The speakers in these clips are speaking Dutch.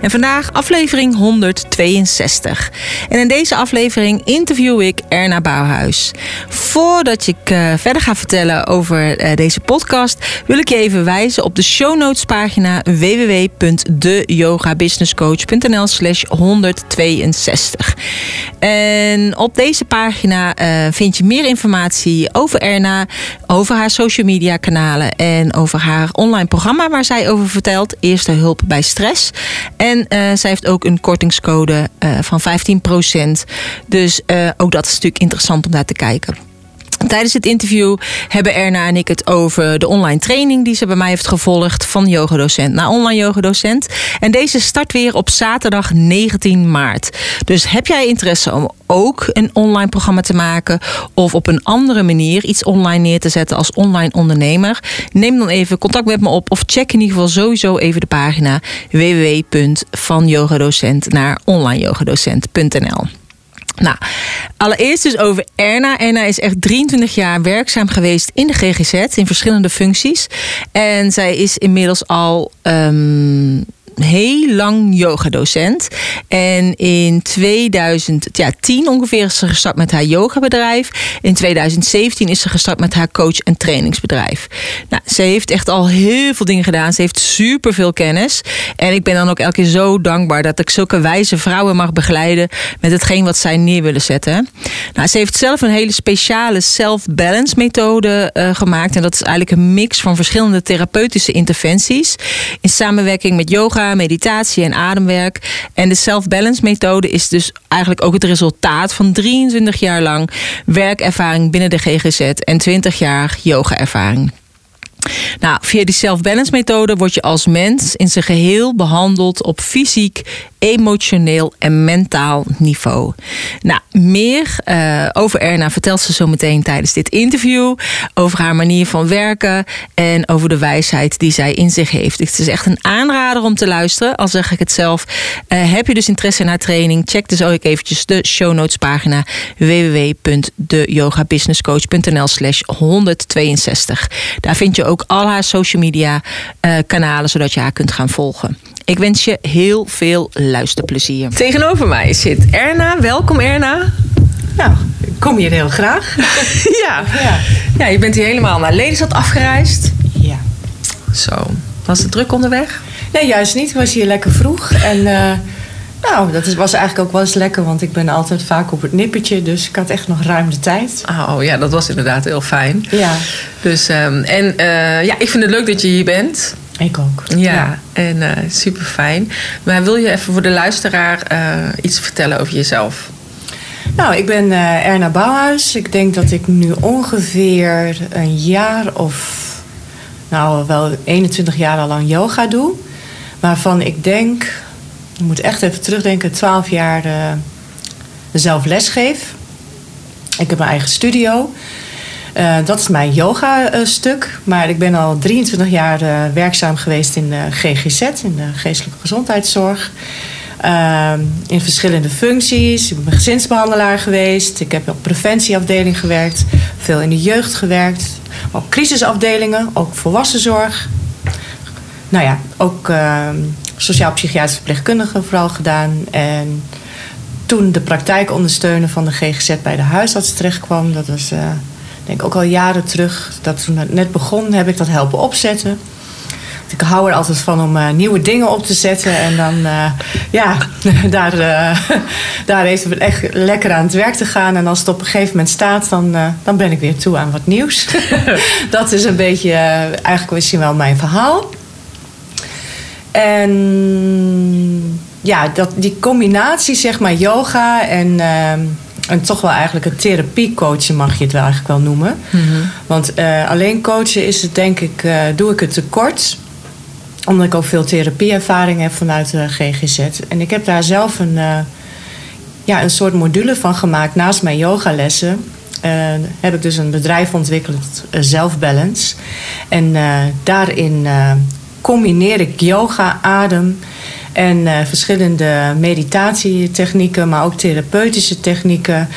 En vandaag aflevering 162. En in deze aflevering interview ik Erna Bouwhuis. Voordat ik uh, verder ga vertellen over uh, deze podcast, wil ik je even wijzen op de show notes pagina www.deyogabusinesscoach.nl slash 162. En op deze pagina uh, vind je meer informatie over Erna, over haar social media kanalen en over haar online programma waar zij over vertelt. Eerste hulp bij stress. En uh, zij heeft ook een kortingscode uh, van 15%. Dus uh, ook dat is natuurlijk interessant om naar te kijken. Tijdens het interview hebben Erna en ik het over de online training die ze bij mij heeft gevolgd van yogadocent naar online yogadocent. En deze start weer op zaterdag 19 maart. Dus heb jij interesse om ook een online programma te maken of op een andere manier iets online neer te zetten als online ondernemer? Neem dan even contact met me op of check in ieder geval sowieso even de pagina www.vanyogadocent naar onlineyogadocent.nl. Nou, allereerst dus over Erna. Erna is echt 23 jaar werkzaam geweest in de GGZ in verschillende functies. En zij is inmiddels al. Um, heel lang yogadocent. En in 2010 ongeveer is ze gestart met haar yogabedrijf. In 2017 is ze gestart met haar coach- en trainingsbedrijf. Nou, ze heeft echt al heel veel dingen gedaan. Ze heeft super veel kennis. En ik ben dan ook elke keer zo dankbaar dat ik zulke wijze vrouwen mag begeleiden met hetgeen wat zij neer willen zetten. Nou, ze heeft zelf een hele speciale self-balance methode uh, gemaakt. En dat is eigenlijk een mix van verschillende therapeutische interventies. In samenwerking met yoga, meditatie en ademwerk. En de self-balance methode is dus eigenlijk ook het resultaat van 23 jaar lang werkervaring binnen de GGZ en 20 jaar yoga-ervaring. Nou, via die self-balance methode word je als mens in zijn geheel behandeld op fysiek, emotioneel en mentaal niveau. Nou, meer uh, over Erna vertelt ze zo meteen tijdens dit interview. Over haar manier van werken en over de wijsheid die zij in zich heeft. Het is echt een aanrader om te luisteren, al zeg ik het zelf. Uh, heb je dus interesse in haar training? Check dus ook eventjes de show notes pagina www.deyogabusinesscoach.nl slash 162. Daar vind je ook al haar social media uh, kanalen, zodat je haar kunt gaan volgen. Ik wens je heel veel luisterplezier. Tegenover mij zit Erna. Welkom Erna. Nou, ik kom hier heel graag. ja. ja. ja, je bent hier helemaal naar Lelystad afgereisd. Ja. Zo. Was het druk onderweg? Nee, juist niet. Ik was hier lekker vroeg. En uh, nou, dat was eigenlijk ook wel eens lekker, want ik ben altijd vaak op het nippertje. Dus ik had echt nog ruim de tijd. Oh ja, dat was inderdaad heel fijn. Ja. Dus, um, en uh, ja, ik vind het leuk dat je hier bent. Ik ook. Ja, ja. en uh, super fijn. Maar wil je even voor de luisteraar uh, iets vertellen over jezelf? Nou, ik ben Erna Bouwhuis. Ik denk dat ik nu ongeveer een jaar of, nou wel 21 jaar al lang yoga doe. Waarvan ik denk, ik moet echt even terugdenken, 12 jaar zelf lesgeef. Ik heb mijn eigen studio. Uh, dat is mijn yoga-stuk. Uh, maar ik ben al 23 jaar werkzaam geweest in de GGZ, in de geestelijke gezondheidszorg. in verschillende functies. Ik ben gezinsbehandelaar geweest. Ik heb op preventieafdeling gewerkt. Veel in de jeugd gewerkt. Op crisisafdelingen, ook volwassenzorg. Nou ja, ook sociaal-psychiatrische verpleegkundige vooral gedaan. En toen de praktijk ondersteunen van de GGZ bij de huisarts terechtkwam, dat was denk ook al jaren terug, dat toen het net begon, heb ik dat helpen opzetten. Ik hou er altijd van om uh, nieuwe dingen op te zetten. En dan, uh, ja, daar, daar even echt lekker aan het werk te gaan. En als het op een gegeven moment staat, dan, dan ben ik weer toe aan wat nieuws. dat is een beetje, eigenlijk misschien wel mijn verhaal. En ja, dat, die combinatie, zeg maar, yoga en ehm, en toch wel eigenlijk een therapiecoachen mag je het wel eigenlijk wel noemen. Mm-hmm. Want uh, alleen coachen is het denk ik, uh, doe ik het tekort. Omdat ik ook veel therapieervaring heb vanuit de GGZ. En ik heb daar zelf een, ja, een soort module van gemaakt naast mijn yogalessen. Heb ik dus een bedrijf ontwikkeld, Zelfbalance. En daarin combineer ik yoga, adem en verschillende meditatietechnieken, maar ook therapeutische technieken,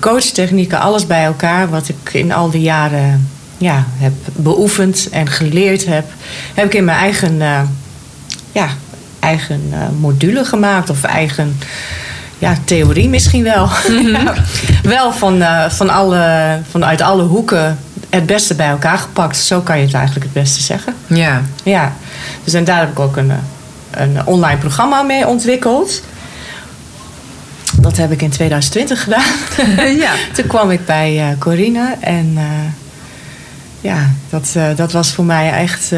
coachtechnieken, alles bij elkaar wat ik in al die jaren ja, heb beoefend en geleerd heb, heb ik in mijn eigen, ja, eigen module gemaakt of eigen ja, theorie misschien wel. Mhm. wel van, uh, van alle, vanuit alle hoeken het beste bij elkaar gepakt. Zo kan je het eigenlijk het beste zeggen. Ja. Ja. Dus en daar heb ik ook een, een online programma mee ontwikkeld. Dat heb ik in 2020 gedaan. ja. Toen kwam ik bij uh, Corine en uh, ja, dat, dat was voor mij echt.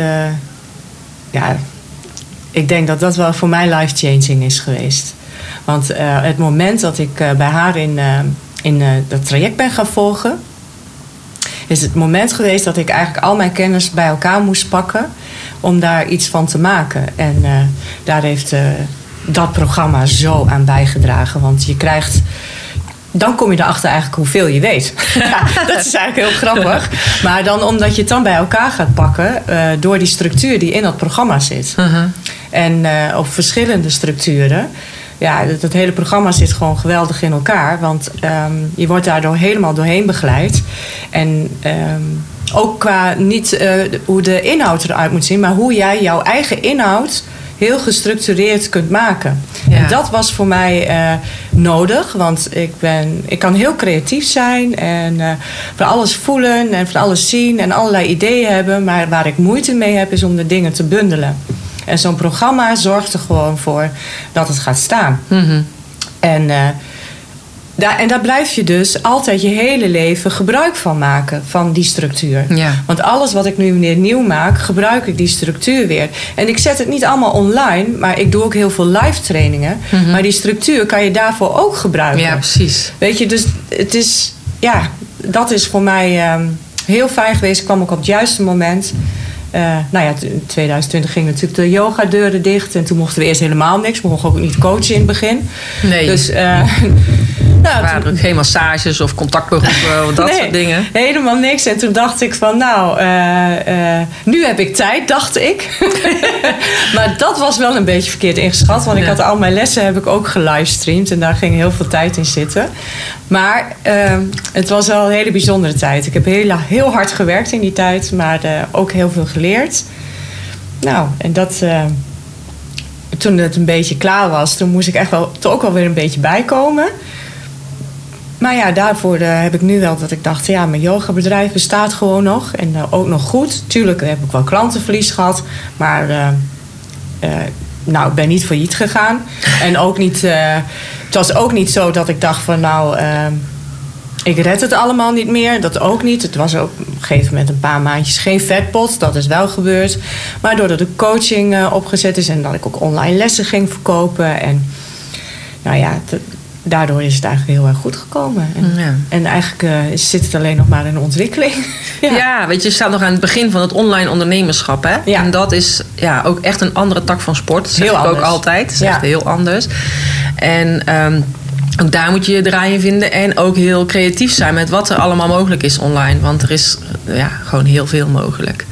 ja, ik denk dat dat wel voor mij life-changing is geweest. Want het moment dat ik bij haar in, in dat traject ben gaan volgen, is het moment geweest dat ik eigenlijk al mijn kennis bij elkaar moest pakken om daar iets van te maken. En daar heeft dat programma zo aan bijgedragen. Want je krijgt dan kom je erachter eigenlijk hoeveel je weet. ja, dat is eigenlijk heel grappig. Maar dan omdat je het dan bij elkaar gaat pakken uh, door die structuur die in dat programma zit. Uh -huh. En uh, op verschillende structuren ja, dat, hele programma zit gewoon geweldig in elkaar. Want um, je wordt daardoor helemaal doorheen begeleid. En um, ook qua niet uh, hoe de inhoud eruit moet zien, maar hoe jij jouw eigen inhoud heel gestructureerd kunt maken. Ja. En dat was voor mij uh, nodig, want ik, ben, ik kan heel creatief zijn en uh, van alles voelen en van alles zien en allerlei ideeën hebben. Maar waar ik moeite mee heb, is om de dingen te bundelen. En zo'n programma zorgt er gewoon voor dat het gaat staan. Mm En, uh, daar, en daar blijf je dus altijd je hele leven gebruik van maken, van die structuur. Ja. Want alles wat ik nu weer nieuw maak, gebruik ik die structuur weer. En ik zet het niet allemaal online, maar ik doe ook heel veel live trainingen. Mm -hmm. Maar die structuur kan je daarvoor ook gebruiken. Ja, precies. Weet je, dus het is, ja, dat is voor mij um, heel fijn geweest. Ik kwam ook op het juiste moment. Uh, nou ja, in 2020 gingen natuurlijk de yogadeuren dicht. En toen mochten we eerst helemaal niks. We mochten ook niet coachen in het begin. Nee. Dus, uh, nou, waren ook geen massages of contactberoepen of dat nee, soort dingen. helemaal niks. En toen dacht ik van, nou, uh, nu heb ik tijd, dacht ik. maar dat was wel een beetje verkeerd ingeschat. Want ik had al mijn lessen heb ik ook gelivestreamd. En daar ging heel veel tijd in zitten. Maar het was wel een hele bijzondere tijd. Ik heb heel, heel hard gewerkt in die tijd. Maar ook heel veel geleerd. Nou, en dat... Toen het een beetje klaar was, toen moest ik echt wel toch ook wel weer een beetje bijkomen. Maar ja, daarvoor uh, heb ik nu wel dat ik dacht, ja, mijn yogabedrijf bestaat gewoon nog. En uh, ook nog goed. Tuurlijk heb ik wel klantenverlies gehad. Maar nou, ik ben niet failliet gegaan. En ook niet, het was ook niet zo dat ik dacht van nou ik red het allemaal niet meer, dat ook niet. Het was ook op een gegeven moment een paar maandjes geen vetpot, dat is wel gebeurd. Maar doordat de coaching opgezet is en dat ik ook online lessen ging verkopen. En nou ja, daardoor is het eigenlijk heel erg goed gekomen. En, ja. en eigenlijk uh, zit het alleen nog maar in de ontwikkeling. ja. ja. weet je, je staat nog aan het begin van het online ondernemerschap. Hè? Ja. En dat is ja, ook echt een andere tak van sport. Dat zeg heel ik anders. ook altijd. Dat is echt heel anders. En... Um, ook daar moet je je draai in vinden. En ook heel creatief zijn met wat er allemaal mogelijk is online. Want er is ja, gewoon heel veel mogelijk.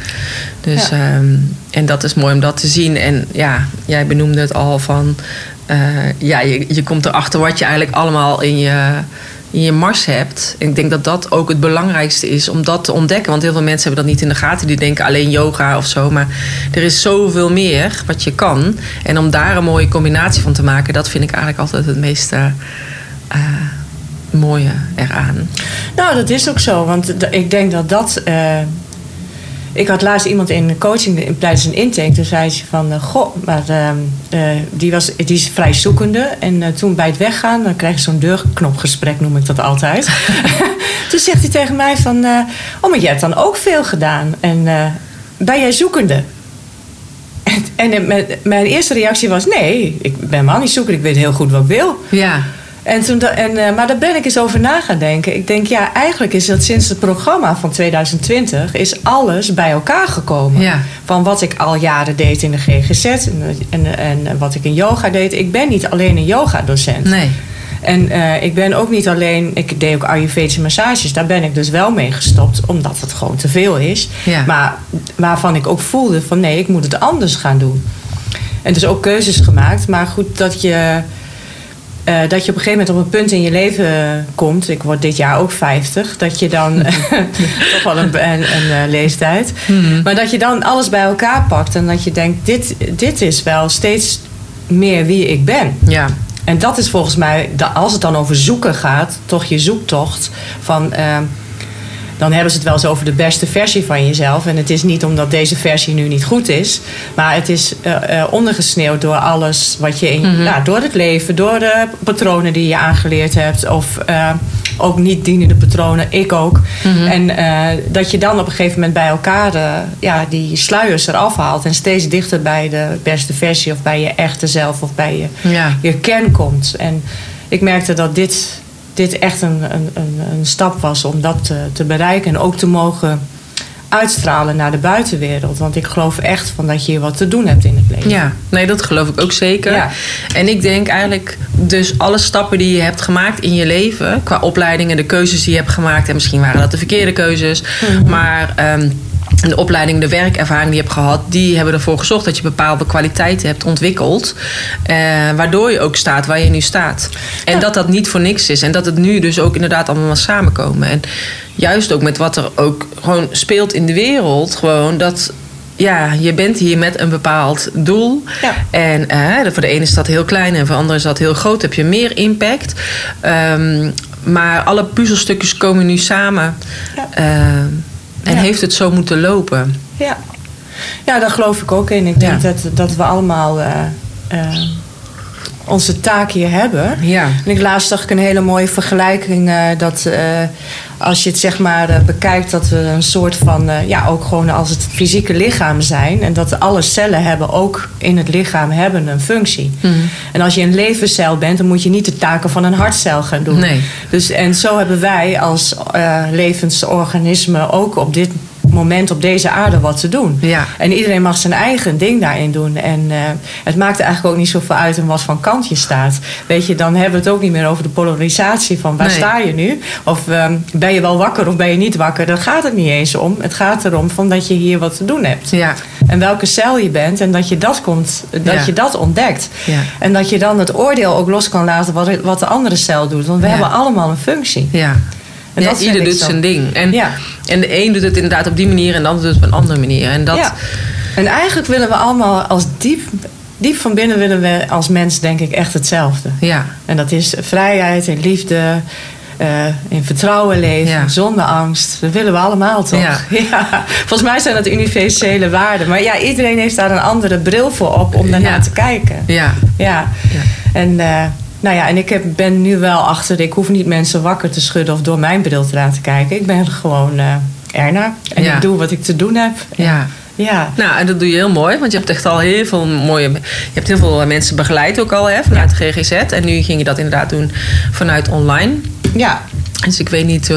Dus, ja. um, en dat is mooi om dat te zien. En ja, jij benoemde het al van... Uh, ja, je, je komt erachter wat je eigenlijk allemaal in je, in je mars hebt. En ik denk dat dat ook het belangrijkste is om dat te ontdekken. Want heel veel mensen hebben dat niet in de gaten. Die denken alleen yoga of zo. Maar er is zoveel meer wat je kan. En om daar een mooie combinatie van te maken... dat vind ik eigenlijk altijd het meest... Uh, mooie eraan. Nou, dat is ook zo. Want ik denk dat dat. Uh, ik had laatst iemand in coaching tijdens een intake. Toen zei ze van, uh, goh, maar uh, die, was, die is vrij zoekende. En toen bij het weggaan, dan krijg je zo'n deurknopgesprek, noem ik dat altijd. toen zegt hij tegen mij van, oh, maar jij hebt dan ook veel gedaan. En ben jij zoekende? En, en mijn eerste reactie was, nee, ik ben helemaal niet zoekende. Ik weet heel goed wat ik wil. Ja. En toen, en, uh, maar daar ben ik eens over na gaan denken. Ik denk, ja, eigenlijk is dat sinds het programma van 2020... is alles bij elkaar gekomen. Ja. Van wat ik al jaren deed in de GGZ en, en, en wat ik in yoga deed. Ik ben niet alleen een yogadocent. Nee. En eh, ik ben ook niet alleen, ik deed ook Ayurvedische massages, daar ben ik dus wel mee gestopt, omdat het gewoon te veel is. Ja. Maar waarvan ik ook voelde van nee, ik moet het anders gaan doen. En dus ook keuzes gemaakt. Maar goed, dat je, eh, dat je op een gegeven moment op een punt in je leven komt. Ik word dit jaar ook 50. Dat je dan toch wel een, een, een eh, leeftijd. Maar dat je dan alles bij elkaar pakt. En dat je denkt, dit, dit is wel steeds meer wie ik ben. Ja. En dat is volgens mij, als het dan over zoeken gaat, toch je zoektocht van. eh, dan hebben ze het wel eens over de beste versie van jezelf. En het is niet omdat deze versie nu niet goed is. Maar het is eh, eh, ondergesneeuwd door alles wat je in, nou, door het leven, door de patronen die je aangeleerd hebt. Of eh, ook niet dienende patronen, ik ook. En eh, dat je dan op een gegeven moment bij elkaar ja, die sluiers eraf haalt. En steeds dichter bij de beste versie of bij je echte zelf of bij je, Ja. je kern komt. En ik merkte dat dit, dit echt een, een, een, stap was om dat te, te bereiken. En ook te mogen uitstralen naar de buitenwereld. Want ik geloof echt van dat je hier wat te doen hebt in het leven. Ja, nee, dat geloof ik ook zeker. Ja. En ik denk eigenlijk, dus alle stappen die je hebt gemaakt in je leven, qua opleidingen, de keuzes die je hebt gemaakt, en misschien waren dat de verkeerde keuzes, maar ehm, de opleiding, de werkervaring die je hebt gehad, die hebben ervoor gezorgd dat je bepaalde kwaliteiten hebt ontwikkeld, eh, waardoor je ook staat waar je nu staat. En dat dat niet voor niks is. En dat het nu dus ook inderdaad allemaal samenkomen. En juist ook met wat er ook gewoon speelt in de wereld, gewoon dat ja, je bent hier met een bepaald doel. Ja. En eh, voor de ene is dat heel klein en voor de andere is dat heel groot. Heb je meer impact. Ehm, maar alle puzzelstukjes komen nu samen. Ja. Ehm, en Ja. heeft het zo moeten lopen. Ja, ja daar geloof ik ook in. Ik denk Ja. dat, dat we allemaal eh, eh, onze taak hier hebben. Ja. En ik laatst zag ik een hele mooie vergelijking. eh, dat eh, als je het zeg maar eh, bekijkt, dat we een soort van, ja, ook gewoon als het fysieke lichaam zijn. En dat alle cellen hebben ook in het lichaam hebben een functie. Mhm. En als je een levercel bent, dan moet je niet de taken van een hartcel gaan doen. Nee. Dus, en zo hebben wij als levensorganismen ook op dit moment op deze aarde wat te doen. Ja. En iedereen mag zijn eigen ding daarin doen. En eh, het maakt eigenlijk ook niet zoveel uit in wat van kant je staat. Weet je, dan hebben we het ook niet meer over de polarisatie van waar Nee. sta je nu? Of ehm, ben je wel wakker of ben je niet wakker? Daar gaat het niet eens om. Het gaat erom van dat je hier wat te doen hebt. Ja. En welke cel je bent en dat je dat, komt, dat, Ja. je dat ontdekt. Ja. En dat je dan het oordeel ook los kan laten wat, wat de andere cel doet. Want we hebben allemaal een functie. Ja. En ja, ieder doet zijn ding. En, Ja. en de een doet het inderdaad op die manier en de ander doet het op een andere manier. En dat, Ja. En eigenlijk willen we allemaal als diep, diep van binnen willen we als mens denk ik echt hetzelfde. ja. En dat is vrijheid en liefde. eh, in vertrouwen leven, Ja. zonder angst. Dat willen we allemaal toch? Ja. Ja. Volgens mij zijn dat universele waarden. Maar ja, iedereen heeft daar een andere bril voor op om daarnaar Ja. te kijken. Ja. Ja. Ja. En, eh, nou ja, en ik heb, ben nu wel achter. Ik hoef niet mensen wakker te schudden of door mijn bril te laten kijken. Ik ben gewoon eh Erna. En Ja. ik doe wat ik te doen heb. Ja. ja. Nou, en dat doe je heel mooi, want je hebt echt al heel veel mooie. Je hebt heel veel mensen begeleid ook al hè, vanuit de GGZ. En nu ging je dat inderdaad doen vanuit online. ja. Dus ik weet niet, eh,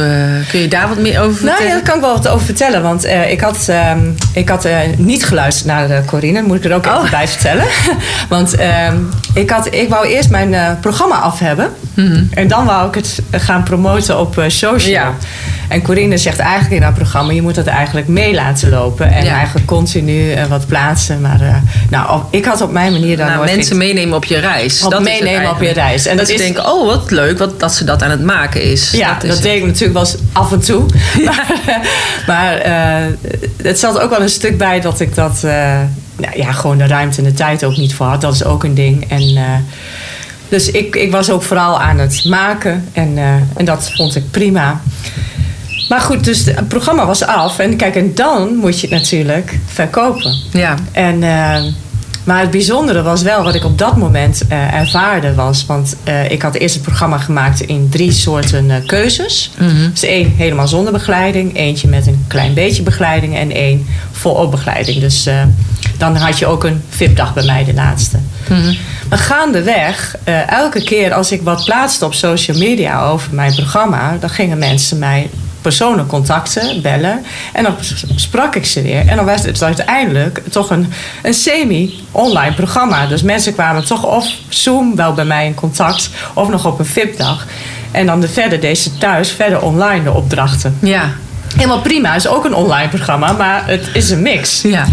kun je daar wat meer over vertellen? Nou ja, daar kan ik wel wat over vertellen. Want eh, ik had, ehm, ik had eh, niet geluisterd naar de Corine. Moet ik er ook Oh. even bij vertellen. want ehm, ik, had, ik wou eerst mijn programma af hebben. En dan wou ik het gaan promoten op social. Ja. En Corine zegt eigenlijk in haar programma... je moet dat eigenlijk mee laten lopen. En Ja. eigenlijk continu wat plaatsen. Maar nou, ik had op mijn manier daar nou, nooit... mensen meenemen op je reis. Op dat is het meenemen op je reis. En dat, dat is- denken, oh wat leuk wat, dat ze dat aan het maken is. Ja, dat, deed ik natuurlijk wel af en toe. Maar, maar eh, het zat ook wel een stuk bij dat ik dat... eh, nou ja, gewoon de ruimte en de tijd ook niet voor had. Dat is ook een ding. En, eh, dus ik, ik was ook vooral aan het maken. En, en dat vond ik prima. Maar goed, dus het programma was af. En kijk, en dan moet je het natuurlijk verkopen. Ja, En, maar het bijzondere was wel wat ik op dat moment eh, ervaarde was. Want eh, ik had eerst het programma gemaakt in drie soorten eh, keuzes. Dus één helemaal zonder begeleiding. Eentje met een klein beetje begeleiding. En één volop begeleiding. Dus dan had je ook een VIP-dag bij mij de laatste. Maar gaandeweg, elke keer als ik wat plaatste op social media over mijn programma... dan gingen mensen mij personen contacten, bellen. En dan sprak ik ze weer. En dan was het uiteindelijk toch een, een semi-online programma. Dus mensen kwamen toch of Zoom wel bij mij in contact, of nog op een VIP-dag. En dan de verder deze thuis, verder online de opdrachten. Ja. Helemaal prima, is ook een online programma, maar het is een mix. Ja.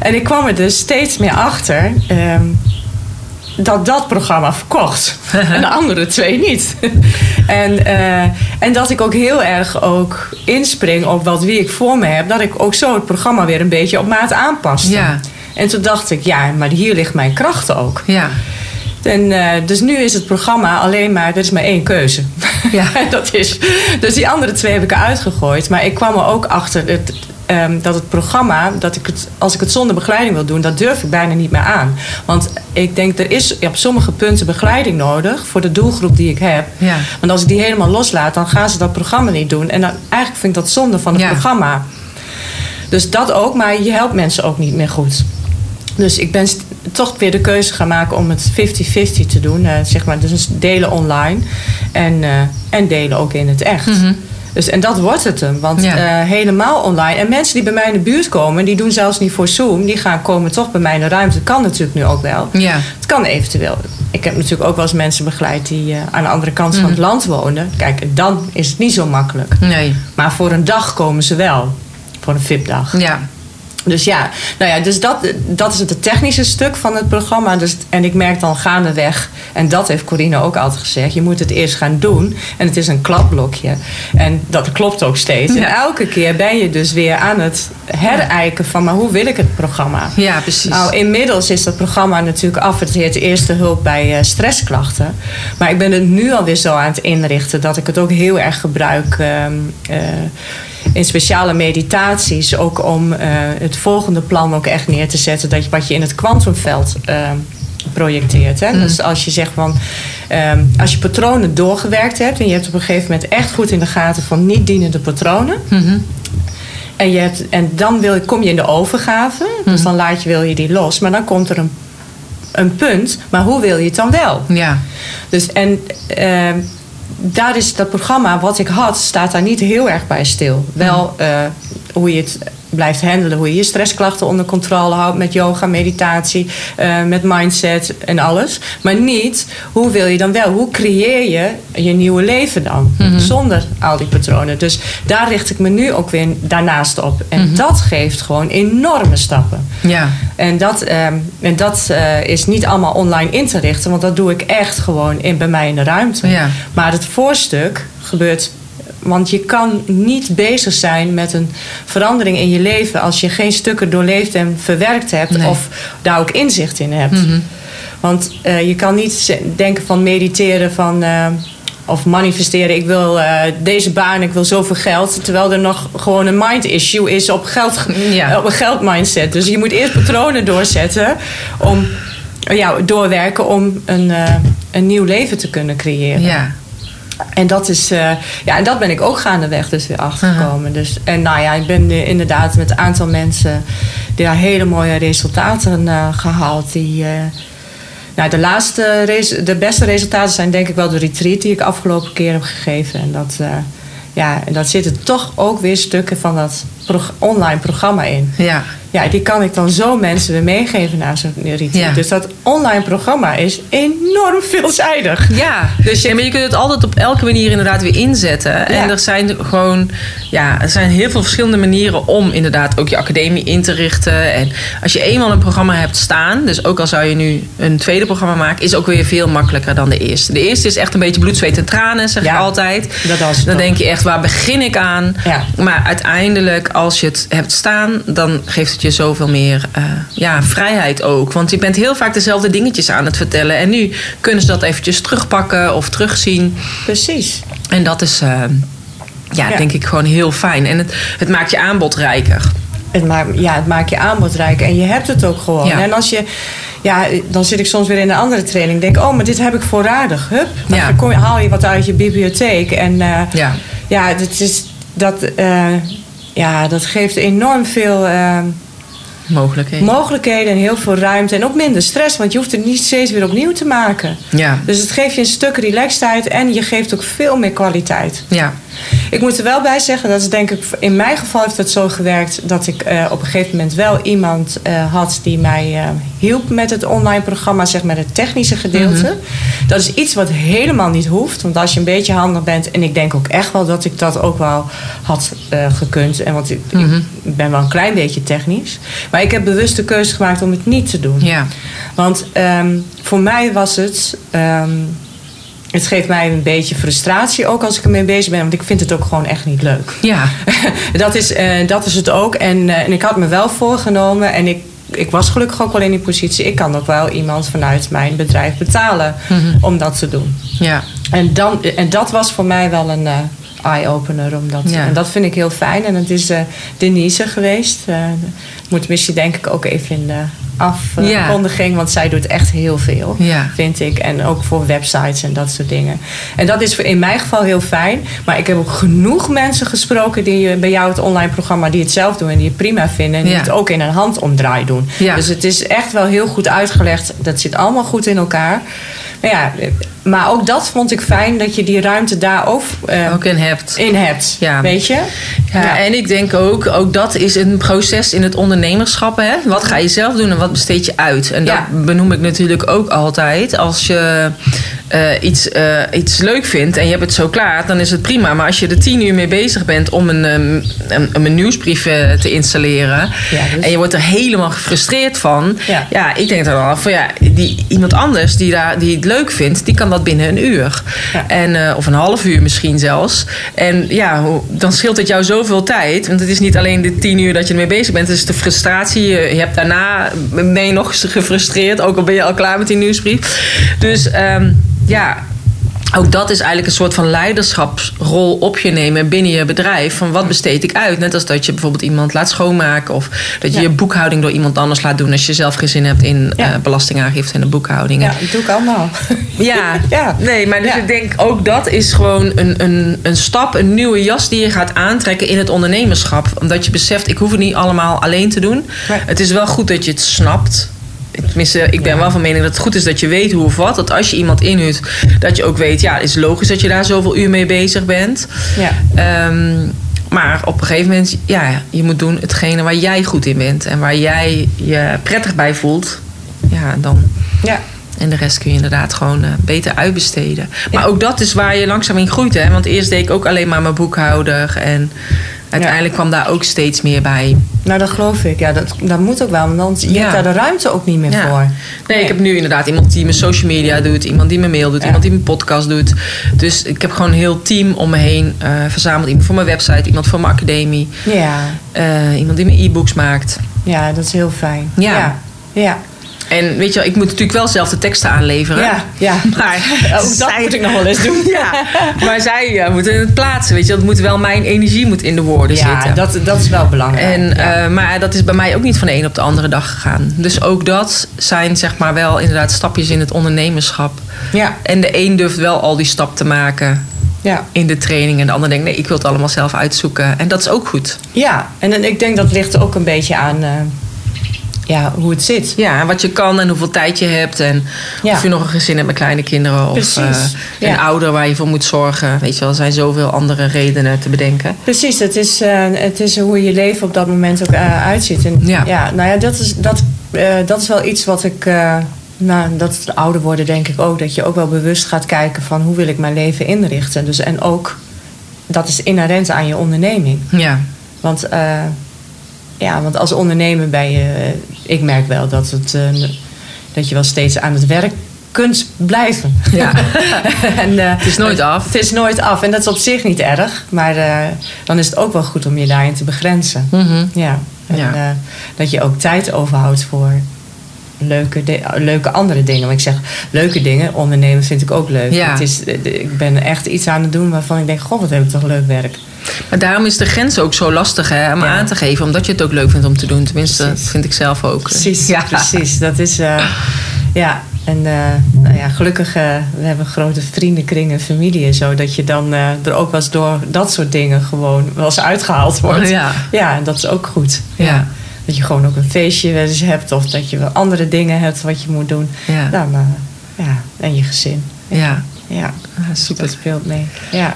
En ik kwam er dus steeds meer achter ehm, dat dat programma verkocht. en de andere twee niet. en, eh, en dat ik ook heel erg ook inspring op wat wie ik voor me heb. Dat ik ook zo het programma weer een beetje op maat aanpaste. Ja. En toen dacht ik, ja, maar hier ligt mijn kracht ook. Ja. En, eh, dus nu is het programma alleen maar, er is maar één keuze. Ja. dat is, dus die andere twee heb ik eruit gegooid. Maar ik kwam er ook achter het, ehm, dat het programma, dat ik het, als ik het zonder begeleiding wil doen, dat durf ik bijna niet meer aan. Want ik denk, er is op sommige punten begeleiding nodig voor de doelgroep die ik heb. Ja. Want als ik die helemaal loslaat, dan gaan ze dat programma niet doen. En dan, eigenlijk vind ik dat zonde van het Ja. programma. Dus dat ook, maar je helpt mensen ook niet meer goed. Dus ik ben toch weer de keuze gaan maken om het 50-50 te doen. eh, zeg maar, dus delen online en, eh, en delen ook in het echt. Dus, en dat wordt het hem. Want Ja. eh, helemaal online. En mensen die bij mij in de buurt komen, die doen zelfs niet voor Zoom. Die gaan komen toch bij mij in de ruimte. Dat kan natuurlijk nu ook wel. Ja. Het kan eventueel. Ik heb natuurlijk ook wel eens mensen begeleid die eh, aan de andere kant van het land wonen. Kijk, dan is het niet zo makkelijk. Nee. Maar voor een dag komen ze wel. Voor een VIP-dag. Ja. Dus ja, nou ja, dus dat, dat is het technische stuk van het programma. Dus, en ik merk dan gaandeweg, en dat heeft Corine ook altijd gezegd, je moet het eerst gaan doen. En het is een klapblokje. En dat klopt ook steeds. En elke keer ben je dus weer aan het herijken van, maar hoe wil ik het programma? Ja, precies. Nou, inmiddels is dat programma natuurlijk af. Het heet Eerste Hulp bij eh, stressklachten. Maar ik ben het nu alweer zo aan het inrichten dat ik het ook heel erg gebruik ehm, eh, in speciale meditaties. Ook om eh, het volgende plan ook echt neer te zetten. Dat je, wat je in het kwantumveld ehm, projecteert. Hè? Dus als je zegt van. ehm, als je patronen doorgewerkt hebt en je hebt op een gegeven moment echt goed in de gaten van niet dienende patronen. En, je hebt, en dan wil, kom je in de overgave. Dus dan laat je, wil je die los. Maar dan komt er een, een punt. Maar hoe wil je het dan wel? Ja. Dus en ehm, daar is dat programma wat ik had, staat daar niet heel erg bij stil. Wel eh, hoe je het blijft handelen, hoe je je stressklachten onder controle houdt met yoga, meditatie, eh, met mindset en alles. Maar niet hoe wil je dan wel, hoe creëer je je nieuwe leven dan zonder al die patronen. Dus daar richt ik me nu ook weer daarnaast op. En dat geeft gewoon enorme stappen. Ja. En dat, ehm, en dat eh, is niet allemaal online in te richten, want dat doe ik echt gewoon in, bij mij in de ruimte. Ja. Maar het voorstuk gebeurt. Want je kan niet bezig zijn met een verandering in je leven als je geen stukken doorleefd en verwerkt hebt Nee. of daar ook inzicht in hebt. Want eh, je kan niet denken van mediteren van. eh, of manifesteren, ik wil eh, deze baan, ik wil zoveel geld. Terwijl er nog gewoon een mind issue is op, geld, Ja. op een geldmindset. Dus je moet eerst patronen doorzetten om ja, doorwerken om een, een nieuw leven te kunnen creëren. Ja. En dat is, eh, ja, en dat ben ik ook gaandeweg dus weer achtergekomen. Dus, en nou ja, ik ben nu inderdaad met een aantal mensen die daar hele mooie resultaten eh, gehaald. Die, eh, nou, de laatste, de beste resultaten zijn denk ik wel de retreat die ik afgelopen keer heb gegeven. En dat, eh, ja, en dat zitten toch ook weer stukken van dat prog- online programma in. Ja. Ja, die kan ik dan zo mensen weer meegeven naar zo'n retreat. Ja. Dus dat online programma is enorm veelzijdig. Ja, Dus je- Ja, maar je kunt het altijd op elke manier inderdaad weer inzetten. En er zijn gewoon, ja, er zijn heel veel verschillende manieren om inderdaad ook je academie in te richten. En als je eenmaal een programma hebt staan, dus ook al zou je nu een tweede programma maken, is ook weer veel makkelijker dan de eerste. De eerste is echt een beetje bloed, zweet en tranen, zeg ik altijd. dat dan ook. denk je echt, waar begin ik aan? Ja. Maar uiteindelijk, als je het hebt staan, dan geeft het je zoveel meer eh, ja, vrijheid ook. Want je bent heel vaak dezelfde dingetjes aan het vertellen. En nu kunnen ze dat eventjes terugpakken of terugzien. Precies. En dat is, eh, ja, Ja. denk ik gewoon heel fijn. En het, het maakt je aanbod rijker. Het maakt, ja, het maakt je aanbod rijk en je hebt het ook gewoon. Ja. En als je, ja, dan zit ik soms weer in een andere training. Denk, oh, maar dit heb ik voorradig. Hup, dan Ja. kom je, haal je wat uit je bibliotheek. En eh, Ja. ja, dat, is, dat, ja, dat geeft enorm veel eh, Mogelijkheden. mogelijkheden en heel veel ruimte. En ook minder stress, want je hoeft het niet steeds weer opnieuw te maken. ja. Dus het geeft je een stuk relaxedheid en je geeft ook veel meer kwaliteit. Ja. Ik moet er wel bij zeggen, dat is denk ik, in mijn geval heeft het zo gewerkt dat ik eh, op een gegeven moment wel iemand eh, had die mij eh, hielp met het online programma, zeg maar het technische gedeelte. Mhm. Dat is iets wat helemaal niet hoeft, want als je een beetje handig bent, en ik denk ook echt wel dat ik dat ook wel had gekund, en want ik, Mhm. ik ben wel een klein beetje technisch, maar ik heb bewust de keuze gemaakt om het niet te doen. Ja. Want ehm, voor mij was het. ehm, het geeft mij een beetje frustratie ook als ik ermee bezig ben. Want ik vind het ook gewoon echt niet leuk. Ja. dat, is, eh, dat is het ook. En, eh, en ik had me wel voorgenomen. En ik, ik was gelukkig ook wel in die positie. Ik kan ook wel iemand vanuit mijn bedrijf betalen om dat te doen. Ja. En, dan, en dat was voor mij wel een eh, eye-opener. Omdat, Ja. En dat vind ik heel fijn. En het is Denise geweest. Eh moet misschien denk ik ook even in de afkondiging. Want zij doet echt heel veel, Ja. vind ik. En ook voor websites en dat soort dingen. En dat is voor- in mijn geval heel fijn. Maar ik heb ook genoeg mensen gesproken... die eh, bij jou het online programma... die het zelf doen en die het prima vinden. En die Ja. het ook in een handomdraai doen. Ja. Dus het is echt wel heel goed uitgelegd. Dat zit allemaal goed in elkaar. Maar, ja, eh, maar ook dat vond ik fijn... dat je die ruimte daar ook, eh, Ook in hebt. in hebt. Ja. Weet je? Ja, en ik denk ook, ook dat is een proces in het ondernemerschap. Hè? Wat ga je zelf doen en wat besteed je uit? En dat Ja. benoem ik natuurlijk ook altijd. Als je eh, iets, eh, iets leuk vindt en je hebt het zo klaar, dan is het prima. Maar als je er tien uur mee bezig bent om een, ehm, een, een nieuwsbrief eh, te installeren... Ja, dus- en je wordt er helemaal gefrustreerd van... Ja. Ja, ik denk dan al van ja, die, iemand anders die, daar, die het leuk vindt... die kan dat binnen een uur. Ja. En, of een half uur misschien zelfs. En ja, dan scheelt het jou zoveel tijd. Want het is niet alleen de tien uur dat je ermee bezig bent. Het is de frustratie. Je, hebt daarna ben je nog gefrustreerd. Ook al ben je al klaar met die nieuwsbrief. Dus ehm, ja... Ook dat is eigenlijk een soort van leiderschapsrol op je nemen binnen je bedrijf. Van wat besteed ik uit? Net als dat je bijvoorbeeld iemand laat schoonmaken. Of dat je Ja. je boekhouding door iemand anders laat doen. Als je zelf geen zin hebt in Ja. eh, belastingaangifte en de boekhouding. Ja, dat doe ik allemaal. Ja, Ja. nee, maar dus ik denk ook dat is gewoon een, een, een stap, een nieuwe jas die je gaat aantrekken in het ondernemerschap. Omdat je beseft, ik hoef het niet allemaal alleen te doen. Nee. Het is wel goed dat je het snapt. Tenminste, ik ben Ja. wel van mening dat het goed is dat je weet hoe of wat. Dat als je iemand inhuurt, dat je ook weet, ja, het is logisch dat je daar zoveel uur mee bezig bent. Ja. Ehm, maar op een gegeven moment, ja, je moet doen hetgene waar jij goed in bent. En waar jij je prettig bij voelt. Ja, dan Ja. en de rest kun je inderdaad gewoon eh, beter uitbesteden. Maar Ja. ook dat is waar je langzaam in groeit. Hè? Want eerst deed ik ook alleen maar mijn boekhouder. En uiteindelijk kwam daar ook steeds meer bij. Nou, dat geloof ik. Ja, dat, dat moet ook wel. Want dan, je Ja. hebt daar de ruimte ook niet meer Ja. voor. Nee, ik heb nu inderdaad iemand die mijn social media doet. Iemand die mijn mail doet. Iemand die mijn podcast doet. Dus ik heb gewoon een heel team om me heen eh, verzameld. Iemand voor mijn website. Iemand voor mijn academie. Ja. eh, iemand die mijn e-books maakt. ja, dat is heel fijn. Ja. Ja. Ja. En weet je wel, ik moet natuurlijk wel zelf de teksten aanleveren. Ja. ja. Maar Ook dat zij- moet ik nog wel eens doen. Ja, maar zij ja, moeten het plaatsen, weet je. Dat moet wel mijn energie moet in de woorden Ja, zitten. dat, dat is wel belangrijk. En, ja. eh, maar dat is bij mij ook niet van de een op de andere dag gegaan. Dus ook dat zijn zeg maar wel inderdaad stapjes in het ondernemerschap. ja. En de een durft wel al die stap te maken Ja. in de training. En de ander denkt, nee, ik wil het allemaal zelf uitzoeken. En dat is ook goed. ja, en dan- ik denk dat ligt ook een beetje aan eh, ja, hoe het zit. Ja, en wat je kan en hoeveel tijd je hebt. En Ja. of je nog een gezin hebt met kleine kinderen. Of eh, een ja. ouder waar je voor moet zorgen. Weet je wel, er zijn zoveel andere redenen te bedenken. Precies, het is, eh, het is hoe je leven op dat moment ook eh, uitziet. En, Ja. nou ja, dat is, dat, dat is wel iets wat ik. nou, dat het ouder worden denk ik ook. Dat je ook wel bewust gaat kijken van hoe wil ik mijn leven inrichten. Dus, en ook, dat is inherent aan je onderneming. Ja, Want, ja, want als ondernemer ben je... eh, ik merk wel dat, het, eh, dat je wel steeds aan het werk kunt blijven. ja. en, eh, Het is nooit af. Het is nooit af. En dat is op zich niet erg. Maar dan is het ook wel goed om je daarin te begrenzen. Mhm. Ja. En Ja. dat je ook tijd overhoudt voor leuke, leuke andere dingen. Maar ik zeg, leuke dingen, ondernemen vind ik ook leuk. Ja. Het is, ik ben echt iets aan het doen waarvan ik denk... goh, wat heb ik toch leuk werk. Maar daarom is de grens ook zo lastig hè, om Ja. aan te geven. Omdat je het ook leuk vindt om te doen. Tenminste, Precies. dat vind ik zelf ook. Precies, Ja. precies. Dat is... eh, ja, en eh, nou ja, gelukkig, eh, we hebben een grote vriendenkring en familie en zo. Dat je dan er ook wel eens door dat soort dingen gewoon wel eens uitgehaald wordt. Ja. Ja, en dat is ook goed. Ja. Dat je gewoon ook een feestje wel eens hebt. Of dat je wel andere dingen hebt wat je moet doen. Ja. Dan, eh, ja, en je gezin. Ja. Ja, Ja, super. dat speelt mee. Ja.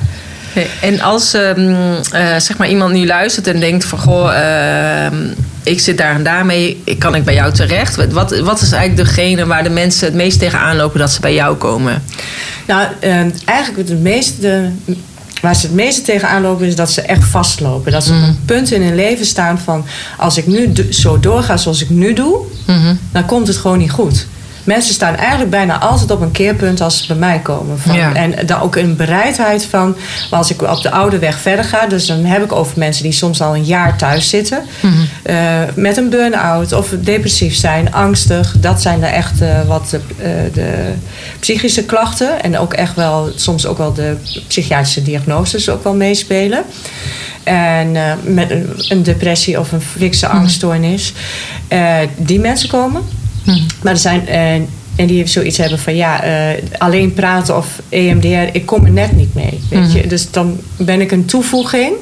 En als ehm, eh, zeg maar iemand nu luistert en denkt van goh, ehm, ik zit daar en daarmee, kan ik bij jou terecht? Wat, wat is eigenlijk degene waar de mensen het meest tegenaan lopen dat ze bij jou komen? Nou, eigenlijk het meeste, waar ze het meeste tegenaan lopen is dat ze echt vastlopen. Dat ze op een punt in hun leven staan van als ik nu zo doorga zoals ik nu doe, dan komt het gewoon niet goed. Mensen staan eigenlijk bijna altijd op een keerpunt als ze bij mij komen. Van, Ja. En dan ook een bereidheid van, maar als ik op de oude weg verder ga, dus dan heb ik over mensen die soms al een jaar thuis zitten, eh, met een burn-out of depressief zijn, angstig. Dat zijn de echt eh, wat de, eh, de psychische klachten en ook echt wel, soms ook wel de psychiatrische diagnoses ook wel meespelen. En met een, een depressie of een fikse angststoornis. Eh, die mensen komen. Maar er zijn. eh, en die zoiets hebben van ja, eh, alleen praten of EMDR, ik kom er net niet mee. Weet je? Dus dan ben ik een toevoeging.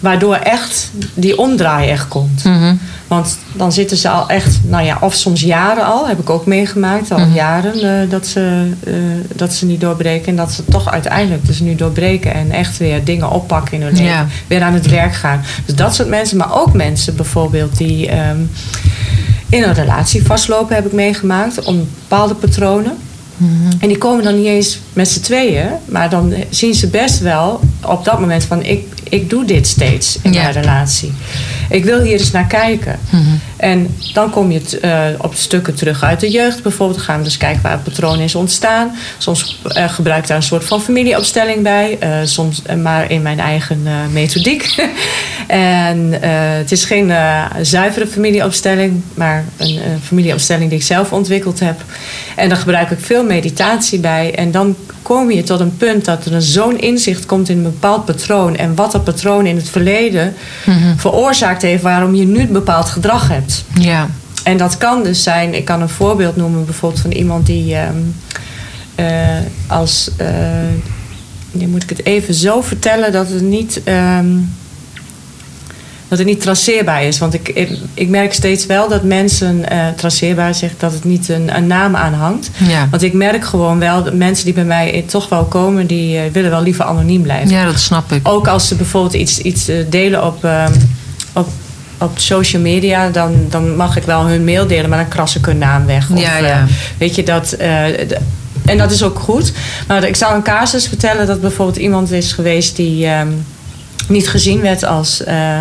Waardoor echt die omdraai echt komt. Want dan zitten ze al echt, nou ja, of soms jaren al, heb ik ook meegemaakt, al jaren, eh, dat, ze, dat ze niet doorbreken. En dat ze toch uiteindelijk dus nu doorbreken en echt weer dingen oppakken in hun leven. Ja. Weer aan het werk gaan. Dus dat soort mensen, maar ook mensen bijvoorbeeld die ehm, in een relatie vastlopen, heb ik meegemaakt, om bepaalde patronen. En die komen dan niet eens met z'n tweeën, maar dan zien ze best wel op dat moment van ik, ik doe dit steeds in Ja. mijn relatie. Ik wil hier eens naar kijken. En dan kom je t- eh, op stukken terug uit de jeugd. Bijvoorbeeld gaan we dus kijken waar het patroon is ontstaan. Soms eh, gebruik ik daar een soort van familieopstelling bij. eh, soms maar in mijn eigen methodiek. en het is geen zuivere familieopstelling, maar een, familieopstelling die ik zelf ontwikkeld heb. En daar gebruik ik veel meditatie bij. En dan kom je tot een punt dat er zo'n inzicht komt in een bepaald patroon. En wat dat patroon in het verleden veroorzaakt heeft waarom je nu een bepaald gedrag hebt. Ja. En dat kan dus zijn, ik kan een voorbeeld noemen bijvoorbeeld van iemand die ehm, eh, als. eh, nu moet ik het even zo vertellen dat het niet. ehm, dat het niet traceerbaar is. Want ik, ik, ik merk steeds wel dat mensen eh, traceerbaar zegt dat het niet een, een naam aanhangt. Ja. Want ik merk gewoon wel dat mensen die bij mij toch wel komen, die willen wel liever anoniem blijven. ja, dat snap ik. Ook als ze bijvoorbeeld iets, iets delen op, ehm, op, op social media, dan, dan mag ik wel hun mail delen, maar dan kras ik hun naam weg. Of, Ja, eh, ja. weet je dat. eh, en dat is ook goed. Maar ik zal een casus vertellen dat bijvoorbeeld iemand is geweest die ehm, niet gezien werd als. eh,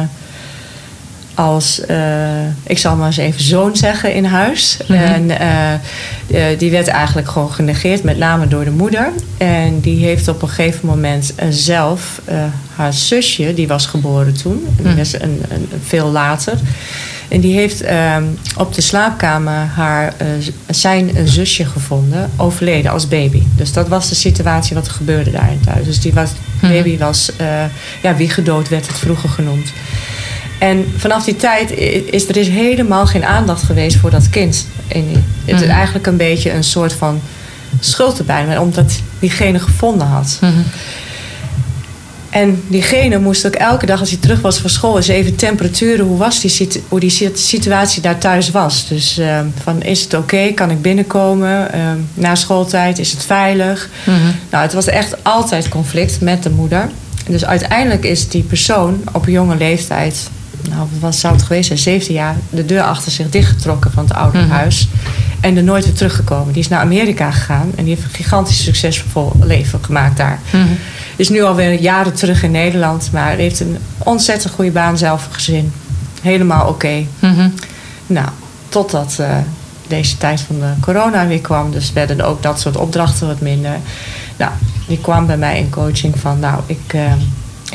als, eh, ik zal maar eens even zoon zeggen, in huis. En eh, eh, die werd eigenlijk gewoon genegeerd, met name door de moeder. En die heeft op een gegeven moment zelf haar zusje, die was geboren toen, en die was een, een, veel later. En die heeft ehm, op de slaapkamer haar, zijn zusje gevonden, overleden als baby. Dus dat was de situatie wat er gebeurde daar in thuis. Dus die was, baby was, ja, wie gedood werd het vroeger genoemd. En vanaf die tijd is er is helemaal geen aandacht geweest voor dat kind. En het is eigenlijk een beetje een soort van schuld erbij, omdat diegene gevonden had. En diegene moest ook elke dag als hij terug was van school eens even temperaturen. Hoe was die, hoe die sit- situatie daar thuis was. Dus eh, van is het oké, kan ik binnenkomen? Eh, na schooltijd is het veilig? Nou, het was echt altijd conflict met de moeder. Dus uiteindelijk is die persoon op jonge leeftijd, nou wat zou het geweest zijn, 17 jaar, de deur achter zich dichtgetrokken van het ouderhuis. En er nooit weer teruggekomen. Die is naar Amerika gegaan en die heeft een gigantisch succesvol leven gemaakt daar. Is nu alweer jaren terug in Nederland, maar heeft een ontzettend goede baan, zelf een gezin. Helemaal oké. Nou, totdat eh, deze tijd van de corona weer kwam. Dus werden er ook dat soort opdrachten wat minder. Nou, die kwam bij mij in coaching van... nou, ik, eh,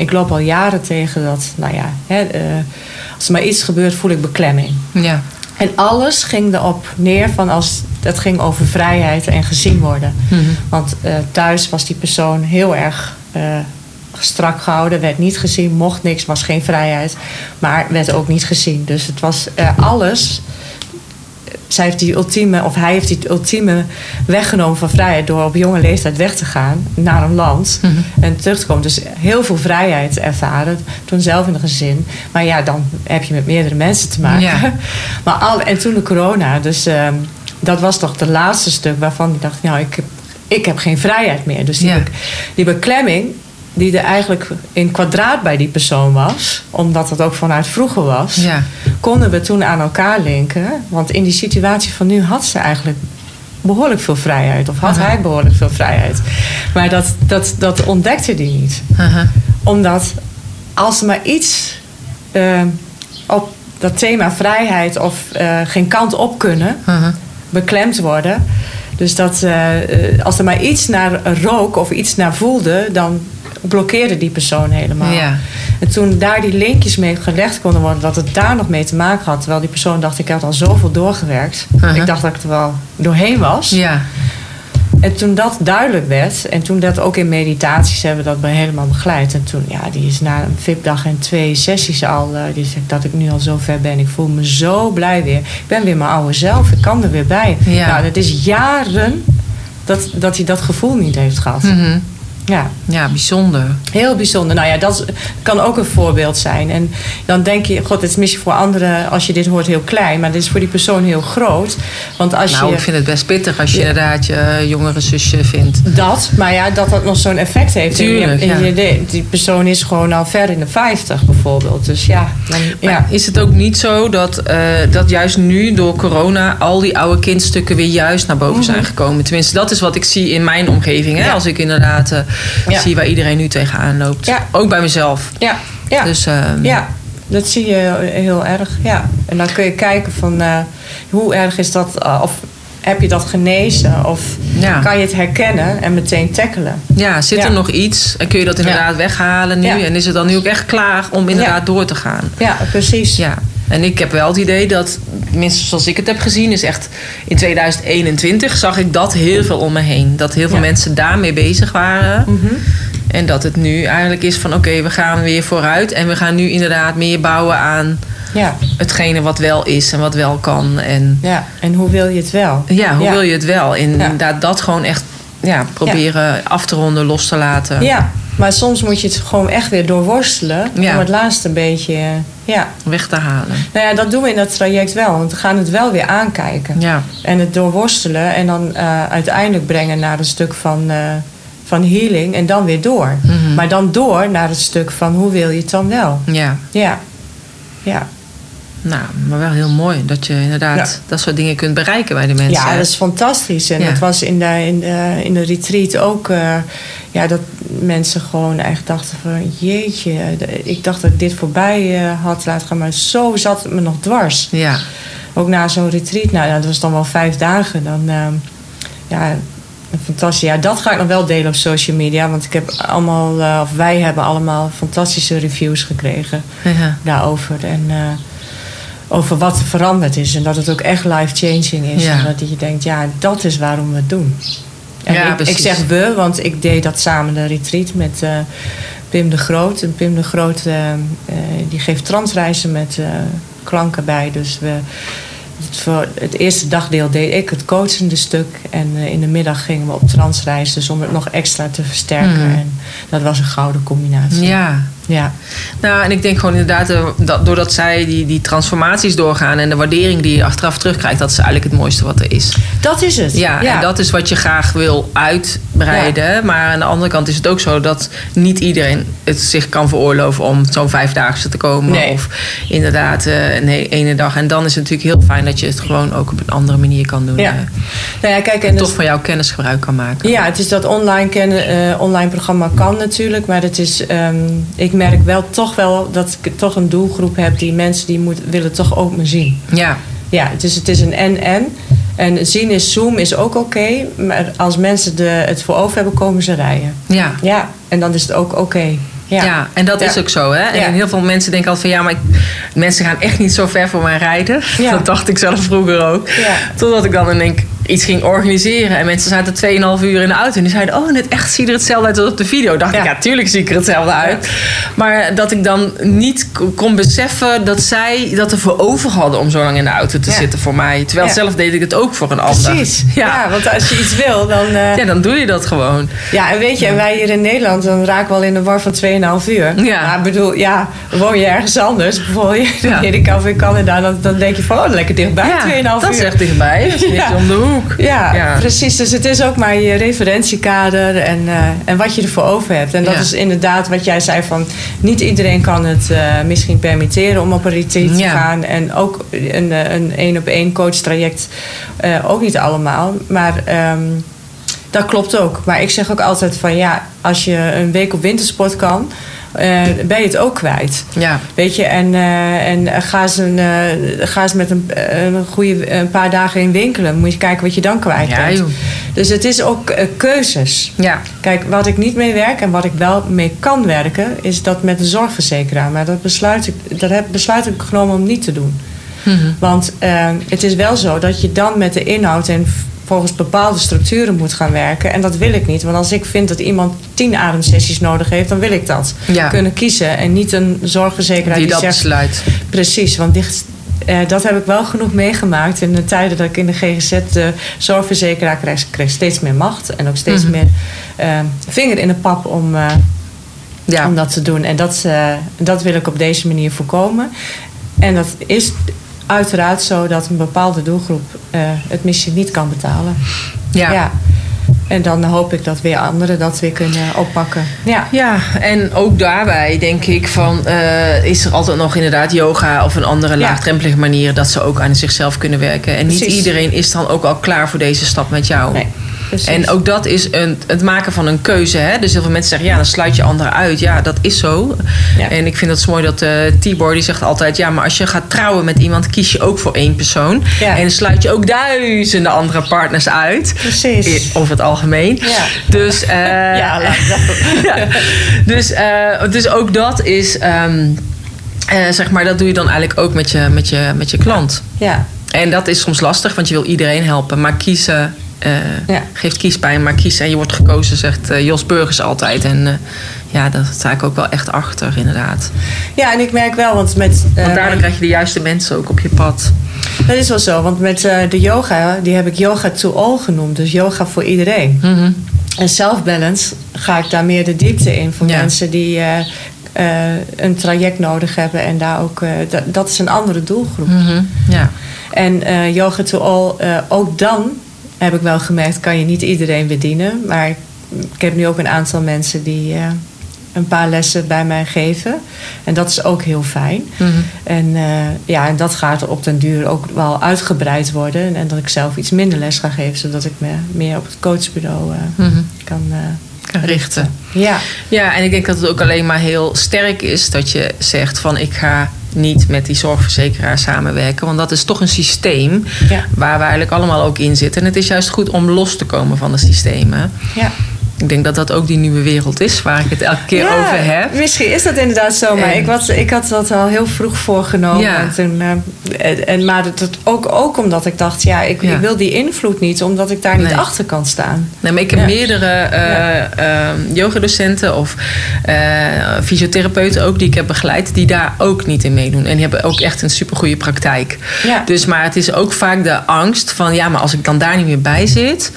ik loop al jaren tegen dat... nou ja, hè, eh, als er maar iets gebeurt, voel ik beklemming. Ja. En alles ging erop neer van als het ging over vrijheid en gezien worden. Want eh, thuis was die persoon heel erg eh, strak gehouden, werd niet gezien, mocht niks, was geen vrijheid, maar werd ook niet gezien. Dus het was alles. Zij heeft die ultieme, of hij heeft die ultieme weggenomen van vrijheid door op jonge leeftijd weg te gaan naar een land en terug te komen. Dus heel veel vrijheid ervaren, toen zelf in een gezin. Maar ja, dan heb je met meerdere mensen te maken. Ja. Maar al, en toen de corona, dus ehm, dat was toch het laatste stuk waarvan ik dacht, nou, ik heb, ik heb geen vrijheid meer. Dus die, Ja. be- die beklemming die er eigenlijk in kwadraat bij die persoon was, omdat het ook vanuit vroeger was, Ja. konden we toen aan elkaar linken. Want in die situatie van nu had ze eigenlijk behoorlijk veel vrijheid, of had Aha. hij behoorlijk veel vrijheid. Maar dat, dat, dat ontdekte hij niet Aha. omdat als er maar iets eh, op dat thema vrijheid of eh, geen kant op kunnen, Aha. beklemd worden. Dus dat eh, als er maar iets naar rook of iets naar voelde, dan blokkeerde die persoon helemaal. Ja. En toen daar die linkjes mee gelegd konden worden, dat het daar nog mee te maken had. Terwijl die persoon dacht, ik had al zoveel doorgewerkt. Ik dacht dat ik er wel doorheen was. Ja. En toen dat duidelijk werd, en toen dat ook in meditaties hebben we dat bij helemaal begeleid. En toen, ja, die is na een VIP-dag en twee sessies al, eh, die zegt dat ik nu al zo ver ben. Ik voel me zo blij weer. Ik ben weer mijn oude zelf, ik kan er weer bij. Ja. Nou, dat is jaren dat, dat hij dat gevoel niet heeft gehad. Mhm. Ja, Ja, bijzonder. heel bijzonder. Nou ja, dat kan ook een voorbeeld zijn. En dan denk je, god, het is misschien voor anderen, als je dit hoort, heel klein. Maar dit is voor die persoon heel groot. Want als Nou, je... ik vind het best pittig als je Ja. inderdaad je jongere zusje vindt. Dat, maar ja, dat dat nog zo'n effect heeft. En je- Tuurlijk, en je- die persoon is gewoon al ver in de 50 bijvoorbeeld. Dus ja, dan, ja. Is het ook niet zo dat, eh, dat juist nu door corona al die oude kindstukken weer juist naar boven zijn gekomen? Tenminste, dat is wat ik zie in mijn omgeving. Hè? Mhm. Als ik inderdaad eh, Ja. zie waar iedereen nu tegenaan loopt. Ja. Ook bij mezelf. ja, ja, Dus ehm, ja, dat zie je heel erg. Ja. En dan kun je kijken van eh, hoe erg is dat, eh, of heb je dat genezen? Of Ja. kan je het herkennen en meteen tackelen? ja, zit er Ja. nog iets? En kun je dat inderdaad weghalen nu? En is het dan nu ook echt klaar om inderdaad door te gaan? Ja, precies. Ja, en ik heb wel het idee dat, tenminste zoals ik het heb gezien, is echt in 2021 zag ik dat heel veel om me heen. Dat heel veel Ja. mensen daarmee bezig waren. Mhm. En dat het nu eigenlijk is van oké, we gaan weer vooruit. En we gaan nu inderdaad meer bouwen aan Ja, hetgene wat wel is en wat wel kan. En ja, en hoe wil je het wel? ja, hoe Ja. wil je het wel? En inderdaad dat gewoon echt ja, proberen af te ronden, los te laten. Ja, maar soms moet je het gewoon echt weer doorworstelen. Ja. Om het laatste beetje, ja. Weg te halen. Nou ja, dat doen we in dat traject wel. Want we gaan het wel weer aankijken. Ja, En het doorworstelen en dan eh, uiteindelijk brengen naar een stuk van, eh, van healing en dan weer door. Mhm. Maar dan door naar het stuk van hoe wil je het dan wel? ja. Ja, ja. Nou, maar wel heel mooi dat je inderdaad Ja. dat soort dingen kunt bereiken bij de mensen. ja dat is fantastisch. En Ja. het was in de, in, de, in de retreat ook eh, ja, dat mensen gewoon echt dachten van jeetje, ik dacht dat ik dit voorbij eh, had laten gaan, maar zo zat het me nog dwars. Ja, ook na zo'n retreat, nou dat was dan wel vijf dagen. Dan, ehm, ja, fantastisch. Ja, dat ga ik nog wel delen op social media. Want ik heb allemaal, eh, of wij hebben allemaal fantastische reviews gekregen ja. daarover. En eh, over wat er veranderd is. En dat het ook echt life-changing is. Ja. En dat je denkt, ja, dat is waarom we het doen. En Ja, ik, zeg we, want ik deed dat samen, de retreat, met eh, Pim de Groot. En Pim de Groot eh, die geeft transreizen met klanken bij. Dus we, het, voor het eerste dagdeel deed ik het coachende stuk. En in de middag gingen we op transreis. Dus om het nog extra te versterken. Mhm. En dat was een gouden combinatie. ja. Ja. Nou, en ik denk gewoon inderdaad, eh, dat, doordat zij die, die transformaties doorgaan en de waardering die je achteraf terugkrijgt, dat is eigenlijk het mooiste wat er is. Dat is het. Ja, en dat is wat je graag wil uitbreiden. Maar aan de andere kant is het ook zo dat niet iedereen het zich kan veroorloven om zo'n vijfdaagse te komen. Nee. Of inderdaad eh, een ene dag. En dan is het natuurlijk heel fijn dat je het gewoon ook op een andere manier kan doen. Ja. Nou ja, kijk, en en dus- toch van jouw kennis gebruik kan maken. Ja, het is dat online, kennen, eh, online programma kan natuurlijk. Maar het is, ehm, ik merk wel toch wel dat ik toch een doelgroep heb die mensen die moet, willen toch ook me zien. Ja, Ja, het is, het is een en-en. En zien is Zoom is ook oké. maar als mensen de, het voor over hebben, komen ze rijden. ja. Ja, en dan is het ook oké. Ja. Ja. en dat Ja. is ook zo. Hè? Ja. En heel veel mensen denken altijd van ja, maar ik- mensen gaan echt niet zo ver voor mij rijden. Ja. Dat dacht ik zelf vroeger ook. Ja. Totdat ik dan in denk iets ging organiseren. En mensen zaten 2,5 uur in de auto. En die zeiden, oh, in het echt zie je er hetzelfde uit als op de video. Dacht Ja. ik, ja, tuurlijk zie ik er hetzelfde uit. Maar dat ik dan niet kon beseffen dat zij dat er voor over hadden om zo lang in de auto te Ja. zitten voor mij. Terwijl Ja. zelf deed ik het ook voor een ander. Precies. Ja. Want als je iets wil, dan... eh, ja, dan doe je dat gewoon. Ja, en weet je, en wij hier in Nederland, dan raken we al in de war van 2,5 uur. Ja. Maar ik bedoel, ja, woon je ergens anders, bijvoorbeeld in Ja. Amerika of in Canada, dan, dan denk je van, oh, lekker dichtbij, 2,5 Ja, uur. dat is echt dichtbij. Dat is niet om de hoek. Ja, Ja. precies. Dus het is ook maar je referentiekader en, eh, en wat je ervoor over hebt. En dat Ja. is inderdaad wat jij zei van... niet iedereen kan het eh, misschien permitteren om op een retreat te gaan. En ook een eh, een één-op-één coach traject ook niet allemaal. Maar ehm, dat klopt ook. Maar ik zeg ook altijd van ja, als je een week op wintersport kan... eh, ben je het ook kwijt. Ja. Weet je, en, eh, en ga, eens een, eh, ga eens met een, een, goede, een paar dagen in winkelen. Moet je kijken wat je dan kwijt Ja, bent. joh. Dus het is ook keuzes. Ja. Kijk, wat ik niet mee werk en wat ik wel mee kan werken, is dat met een zorgverzekeraar. Maar dat besluit ik, dat heb, besluit ik genomen om niet te doen. Mhm. Want het is wel zo dat je dan met de inhoud en volgens bepaalde structuren moet gaan werken. En dat wil ik niet. Want als ik vind dat iemand tien ademsessies nodig heeft, dan wil ik dat Ja. kunnen kiezen. En niet een zorgverzekeraar Die die, dat zegt... besluit. Precies, want eh, dat heb ik wel genoeg meegemaakt. In de tijden dat ik in de GGZ de zorgverzekeraar kreeg, kreeg steeds meer macht. En ook steeds Mhm. meer eh, vinger in de pap om, eh, Ja. om dat te doen. En dat, eh, dat wil ik op deze manier voorkomen. En dat is uiteraard zo dat een bepaalde doelgroep eh, het misschien niet kan betalen. Ja. En dan hoop ik dat weer anderen dat weer kunnen oppakken. Ja. Ja, en ook daarbij denk ik van... eh, is er altijd nog inderdaad yoga of een andere Ja. laagdrempelige manier... dat ze ook aan zichzelf kunnen werken. En niet iedereen is dan ook al klaar voor deze stap met jou. Nee, precies. En ook dat is een, het maken van een keuze. Hè? Dus heel veel mensen zeggen, ja, dan sluit je anderen uit. Ja, dat is zo. Ja. En ik vind het mooi dat eh Tibor, die zegt altijd... ja, maar als je gaat trouwen met iemand, kies je ook voor één persoon. Ja. En dan sluit je ook duizenden andere partners uit. Precies. Over het algemeen. Ja. Dus, eh, Ja. Dus, eh, dus ook dat is... ehm, eh, zeg maar, dat doe je dan eigenlijk ook met je, met je, met je klant. Ja. En dat is soms lastig, want je wil iedereen helpen. Maar kiezen eh, Ja. geeft kiespijn, maar kiezen en je wordt gekozen, zegt eh, Jos Burgers altijd. En eh, ja, daar sta ik ook wel echt achter, inderdaad. ja, en ik merk wel, want met... Want daardoor krijg je de juiste mensen ook op je pad. Dat is wel zo, want met de yoga, die heb ik yoga to all genoemd. Dus yoga voor iedereen. Mhm. En self-balance ga ik daar meer de diepte in voor Ja. mensen die een traject nodig hebben. En daar ook, dat, is een andere doelgroep. Mhm. Ja. En yoga to all, ook dan heb ik wel gemerkt, kan je niet iedereen bedienen. Maar ik, heb nu ook een aantal mensen die eh, een paar lessen bij mij geven. En dat is ook heel fijn. Mhm. En, eh, ja, en dat gaat op den duur ook wel uitgebreid worden. En dat ik zelf iets minder les ga geven, zodat ik me meer op het coachbureau eh, Mhm. kan Kan richten. Ja, Ja, en ik denk dat het ook alleen maar heel sterk is dat je zegt van ik ga niet met die zorgverzekeraar samenwerken. Want dat is toch een systeem ja, waar we eigenlijk allemaal ook in zitten. En het is juist goed om los te komen van de systemen. ja. Ik denk dat dat ook die nieuwe wereld is waar ik het elke keer Ja, over heb. Misschien is dat inderdaad zo, maar En- ik, was, ik had dat al heel vroeg voorgenomen. Ja. En toen, eh, en, maar dat, ook, ook omdat ik dacht, ja ik, Ja. ik wil die invloed niet, omdat ik daar niet achter kan staan. Nee, maar ik heb meerdere eh, eh, yogadocenten of eh, fysiotherapeuten ook die ik heb begeleid, die daar ook niet in meedoen. En die hebben ook echt een supergoeie praktijk. Dus, maar het is ook vaak de angst van ja, maar als ik dan daar niet meer bij zit,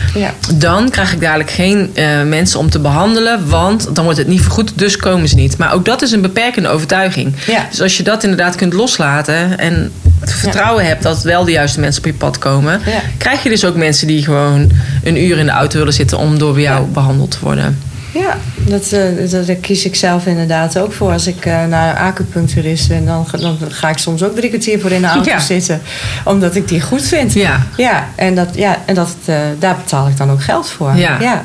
dan krijg ik dadelijk geen eh, mensen om te behandelen, want dan wordt het niet vergoed, dus komen ze niet. Maar ook dat is een beperkende overtuiging. Ja. Dus als je dat inderdaad kunt loslaten en het vertrouwen hebt dat wel de juiste mensen op je pad komen, Ja. krijg je dus ook mensen die gewoon een uur in de auto willen zitten om door bij jou behandeld te worden. Ja, dat, eh, dat, daar kies ik zelf inderdaad ook voor. Als ik eh, naar acupuncturist ben, dan, ga- dan ga ik soms ook drie kwartier voor in de auto Ja. zitten. Omdat ik die goed vind. Ja, Ja, en, dat, ja, en dat, eh, daar betaal ik dan ook geld voor. Ja. ja.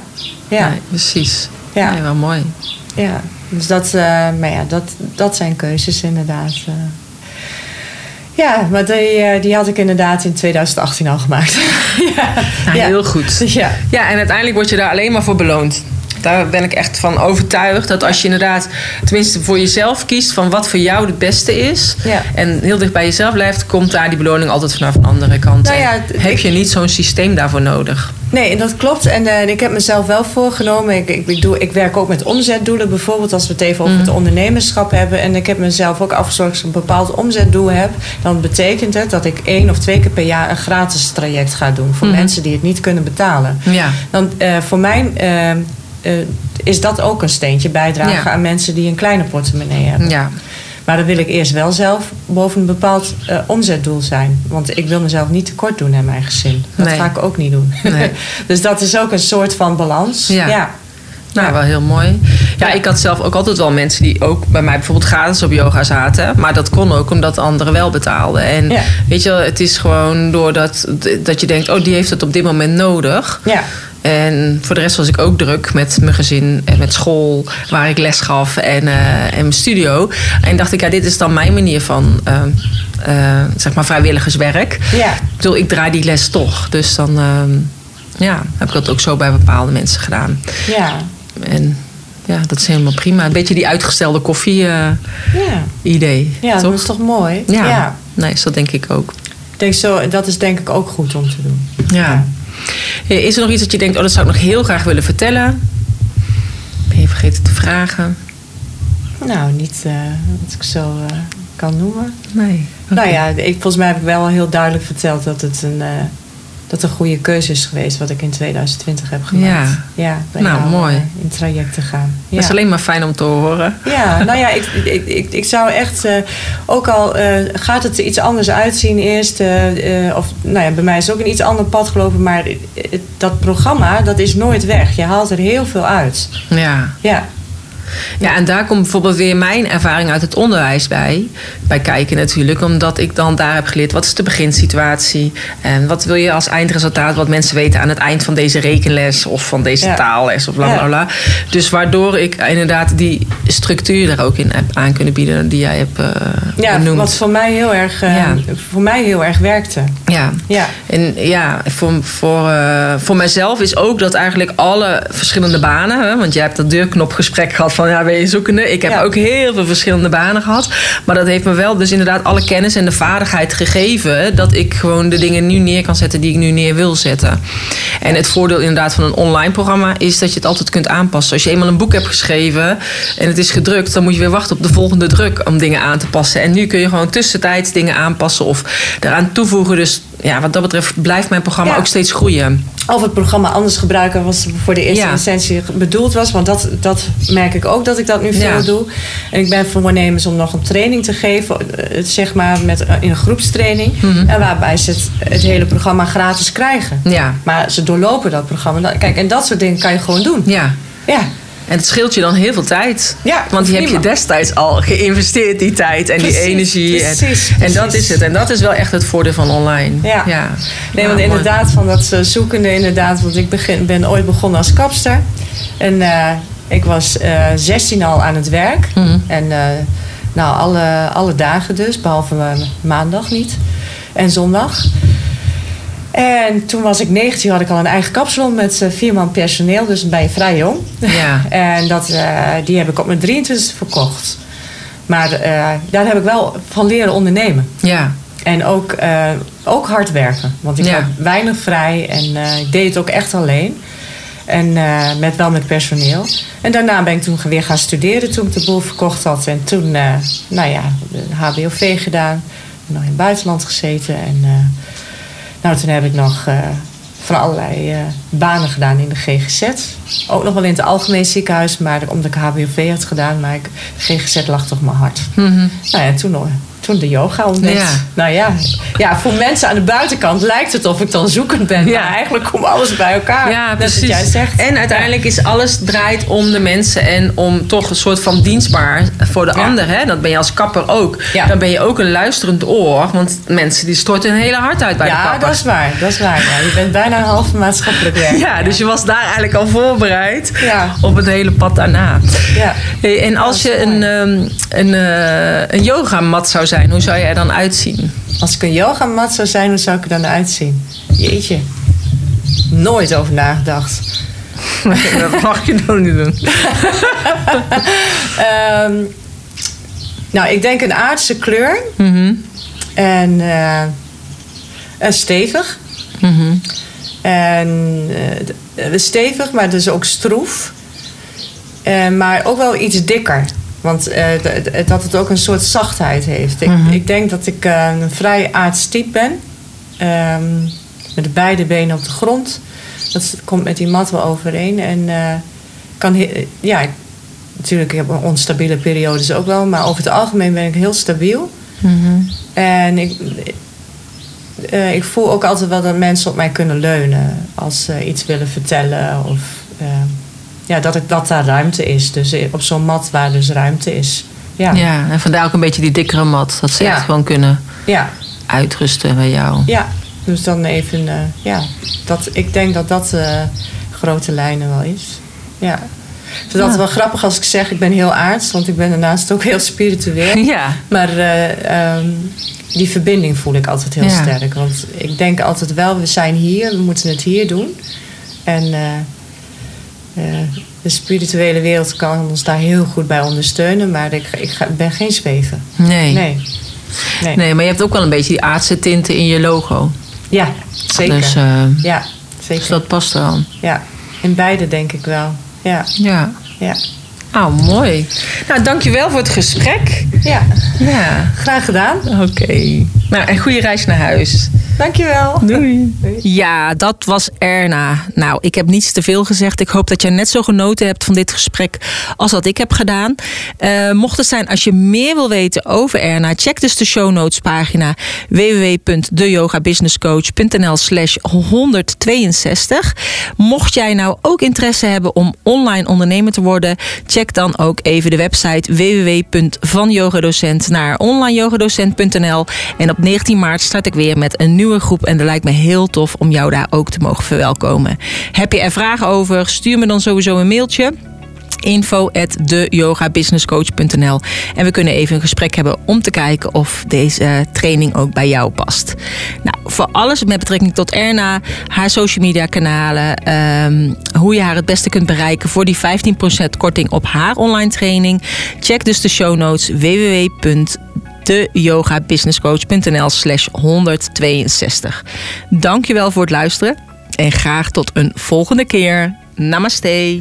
Ja, Nee, precies. Ja. Nee, wel mooi. ja. Dus dat, eh, maar ja, dat, dat zijn keuzes inderdaad. eh. Ja, maar die, eh, die had ik inderdaad in 2018 al gemaakt. ja. Nou, ja. Heel goed. Ja. Ja, en uiteindelijk word je daar alleen maar voor beloond. Daar ben ik echt van overtuigd dat als je inderdaad, tenminste voor jezelf kiest van wat voor jou het beste is. Ja. En heel dicht bij jezelf blijft, komt daar die beloning altijd vanaf een andere kant. Nou ja, heb je niet zo'n systeem daarvoor nodig? Nee, dat klopt. En eh, ik heb mezelf wel voorgenomen. Ik, ik, ik doe, ik werk ook met omzetdoelen, bijvoorbeeld als we het even over Mhm. het ondernemerschap hebben. En ik heb mezelf ook afgezorgd als ik een bepaald omzetdoel heb. Dan betekent het dat ik één of twee keer per jaar een gratis traject ga doen voor Mhm. mensen die het niet kunnen betalen. Ja. Dan eh, voor mij eh, eh, is dat ook een steentje bijdragen Ja. aan mensen die een kleine portemonnee hebben. Ja. Maar dan wil ik eerst wel zelf boven een bepaald eh, omzetdoel zijn. Want ik wil mezelf niet tekort doen aan mijn gezin. Dat Nee. ga ik ook niet doen. Nee. dus dat is ook een soort van balans. Ja. ja. Nou, Ja. wel heel mooi. Ja, Ja. ik had zelf ook altijd wel mensen die ook bij mij bijvoorbeeld gratis op yoga zaten. Maar dat kon ook omdat anderen wel betaalden. En Ja. weet je het is gewoon doordat dat je denkt, oh, die heeft het op dit moment nodig. Ja. En voor de rest was ik ook druk met mijn gezin en met school, waar ik les gaf en, en mijn studio. En dacht ik, ja, dit is dan mijn manier van eh, eh, zeg maar vrijwilligerswerk. Ja. Ik bedoel, ik draai die les toch. Dus dan ehm, ja, heb ik dat ook zo bij bepaalde mensen gedaan. Ja. En ja, dat is helemaal prima. Een beetje die uitgestelde koffie-idee. Ja. Ja, toch? dat is toch mooi? Ja. ja. Nee, dat denk ik ook. Ik denk zo, dat is denk ik ook goed om te doen. Ja. Is er nog iets dat je denkt, oh, dat zou ik nog heel graag willen vertellen? Ben je vergeten te vragen? Nou, niet eh, wat ik zo eh, kan noemen. Nee. Nou ja, ik, volgens mij heb ik wel heel duidelijk verteld dat het een, eh, dat een goede keuze is geweest wat ik in 2020 heb gemaakt. Ja. ja Nou, jou, mooi. eh, in traject te gaan. Ja. Dat is alleen maar fijn om te horen. Ja, nou ja, ik, ik, ik, ik zou echt, eh, ook al eh, gaat het er iets anders uitzien eerst, of nou ja, bij mij is het ook een iets ander pad gelopen, maar dat programma, dat is nooit weg. Je haalt er heel veel uit. Ja. Ja, Ja, en daar komt bijvoorbeeld weer mijn ervaring uit het onderwijs bij. Bij kijken natuurlijk. Omdat ik dan daar heb geleerd wat is de beginsituatie. En wat wil je als eindresultaat wat mensen weten aan het eind van deze rekenles. Of van deze Ja. taalles of bla bla bla. Dus waardoor ik inderdaad die structuur daar ook in heb aan kunnen bieden die jij hebt eh ja benoemd. wat voor mij heel erg, eh, Ja. voor mij heel erg werkte. Ja. Ja, En ja, voor, voor, eh, voor mijzelf is ook dat eigenlijk alle verschillende banen. Hè, want jij hebt dat deurknopgesprek gehad van ja, ben je zoekende. Ik heb Ja. ook heel veel verschillende banen gehad. Maar dat heeft me wel dus inderdaad alle kennis en de vaardigheid gegeven. Dat ik gewoon de dingen nu neer kan zetten die ik nu neer wil zetten. En het voordeel inderdaad van een online programma is dat je het altijd kunt aanpassen. Als je eenmaal een boek hebt geschreven en het is gedrukt, dan moet je weer wachten op de volgende druk om dingen aan te passen. En nu kun je gewoon tussentijds dingen aanpassen of eraan toevoegen. Dus ja, wat dat betreft blijft mijn programma Ja. ook steeds groeien. Of het programma anders gebruiken was voor de eerste Ja. instantie bedoeld was. Want dat, dat merk ik ook dat ik dat nu veel Ja. doe. En ik ben voor ondernemers om nog een training te geven. eh, Zeg maar met, eh, in een groepstraining. Mhm. En waarbij ze het, het hele programma gratis krijgen. Ja, Maar ze doorlopen dat programma. Kijk, en dat soort dingen kan je gewoon doen. ja. Ja, En het scheelt je dan heel veel tijd. Ja, Want die heb je destijds al geïnvesteerd, die tijd en die Precies, energie. En- precies, en, dat precies. is het. En dat is wel echt het voordeel van online. Ja. Nee, want mooi. inderdaad, van dat eh, zoekende, inderdaad. Want ik begin, ben ooit begonnen als kapster. En eh, ik was eh 16 al aan het werk. Mhm. En nou, alle, alle dagen dus, behalve eh, maandag niet. En zondag. En toen was ik 19, had ik al een eigen kapsalon met eh, vier man personeel. Dus ben je vrij jong. Ja. En dat, eh, die heb ik op mijn 23 verkocht. Maar eh, daar heb ik wel van leren ondernemen. Ja, En ook, ook hard werken. Want ik Ja. had weinig vrij en ik deed het ook echt alleen. En met, wel met personeel. En daarna ben ik toen weer gaan studeren toen ik de boel verkocht had. En toen, nou ja, de HBOV gedaan. Nog in het buitenland gezeten. En nou, toen heb ik nog eh, van allerlei eh, banen gedaan in de GGZ. Ook nog wel in het algemeen ziekenhuis. Maar omdat ik HBOV had gedaan. Maar ik, GGZ lag toch mijn hart. Mhm. Nou ja, toen, toen de yoga ontdekt. Ja. Nou ja, ja, voor mensen aan de buitenkant lijkt het of ik dan zoekend ben. Ja. Maar eigenlijk komt alles bij elkaar. ja Net precies. wat jij zegt. En uiteindelijk is alles draait om de mensen en om toch een soort van dienstbaar voor de Ja. ander. Hè? Dat ben je als kapper ook. Ja. Dan ben je ook een luisterend oor. Want mensen die storten hun hele hart uit bij de Ja, kapper. dat is waar. Dat is waar. Ja. Je bent bijna een half maatschappelijk werker. Ja, dus je was daar eigenlijk al voorbereid Ja. op het hele pad daarna. Ja. Hey, en als je een, ehm, een, eh, een yogamat zou zijn, hoe zou je er dan uitzien? Als ik een yogamat zou zijn, hoe zou ik er dan uitzien? Jeetje. Nooit over nagedacht. dat mag je dan niet doen. Ehm, nou, ik denk een aardse kleur. Mhm, En, eh, en stevig. mhm. En eh, stevig, maar dus ook stroef. Eh, maar ook wel iets dikker. Want d- dat het ook een soort zachtheid heeft. Ik, Mhm. ik denk dat ik eh, een vrij aards type ben. Ehm, met de beide benen op de grond. Dat komt met die mat wel overeen. En eh, kan ja, ik natuurlijk, ik heb onstabiele periodes ook wel. Maar over het algemeen ben ik heel stabiel. En ik, ik voel ook altijd wel dat mensen op mij kunnen leunen. Als ze iets willen vertellen. Of eh, ja, dat, ik, dat daar ruimte is. Dus op zo'n mat waar dus ruimte is. Ja, Ja, en vandaar ook een beetje die dikkere mat. Dat ze Ja. echt gewoon kunnen ja, uitrusten bij jou. ja. Dus dan even, eh, ja. Dat, ik denk dat dat eh, grote lijnen wel is. Ja. Ik vind het altijd wel grappig als ik zeg, ik ben heel aards. Want ik ben daarnaast ook heel spiritueel. Ja. Maar eh, ehm, die verbinding voel ik altijd heel sterk. Want ik denk altijd wel, we zijn hier, we moeten het hier doen. En eh, eh, de spirituele wereld kan ons daar heel goed bij ondersteunen. Maar ik, ik ga- ben geen zweven. Nee. Nee. Nee. Nee, maar je hebt ook wel een beetje die aardse tinten in je logo. Ja, zeker. Dus, eh, ja, zeker. dus dat past er. Ja, in beide denk ik wel. Ja, Ja. ja. Nou, mooi. Nou, dankjewel voor het gesprek. ja. Ja. graag gedaan. Oké. Nou, en goede reis naar huis. Dankjewel. Doei. Ja, dat was Erna. Nou, ik heb niets te veel gezegd. Ik hoop dat jij net zo genoten hebt van dit gesprek als wat ik heb gedaan. Eh, mocht het zijn, als je meer wil weten over Erna, check dus de show notes pagina www.deyogabusinesscoach.nl slash 162. Mocht jij nou ook interesse hebben om online ondernemer te worden, check dan ook even de website www.vanyogadocent naar onlineyogadocent.nl. En op 19 maart start ik weer met een nieuwe groep. En dat lijkt me heel tof om jou daar ook te mogen verwelkomen. Heb je er vragen over? Stuur me dan sowieso een mailtje info at En we kunnen even een gesprek hebben om te kijken of deze eh, training ook bij jou past. Nou, voor alles met betrekking tot Erna, haar social media kanalen, ehm, hoe je haar het beste kunt bereiken voor die 15% korting op haar online training, check dus de show notes www deyogabusinesscoach.nl slash 162. Dankjewel voor het luisteren en graag tot een volgende keer. Namaste.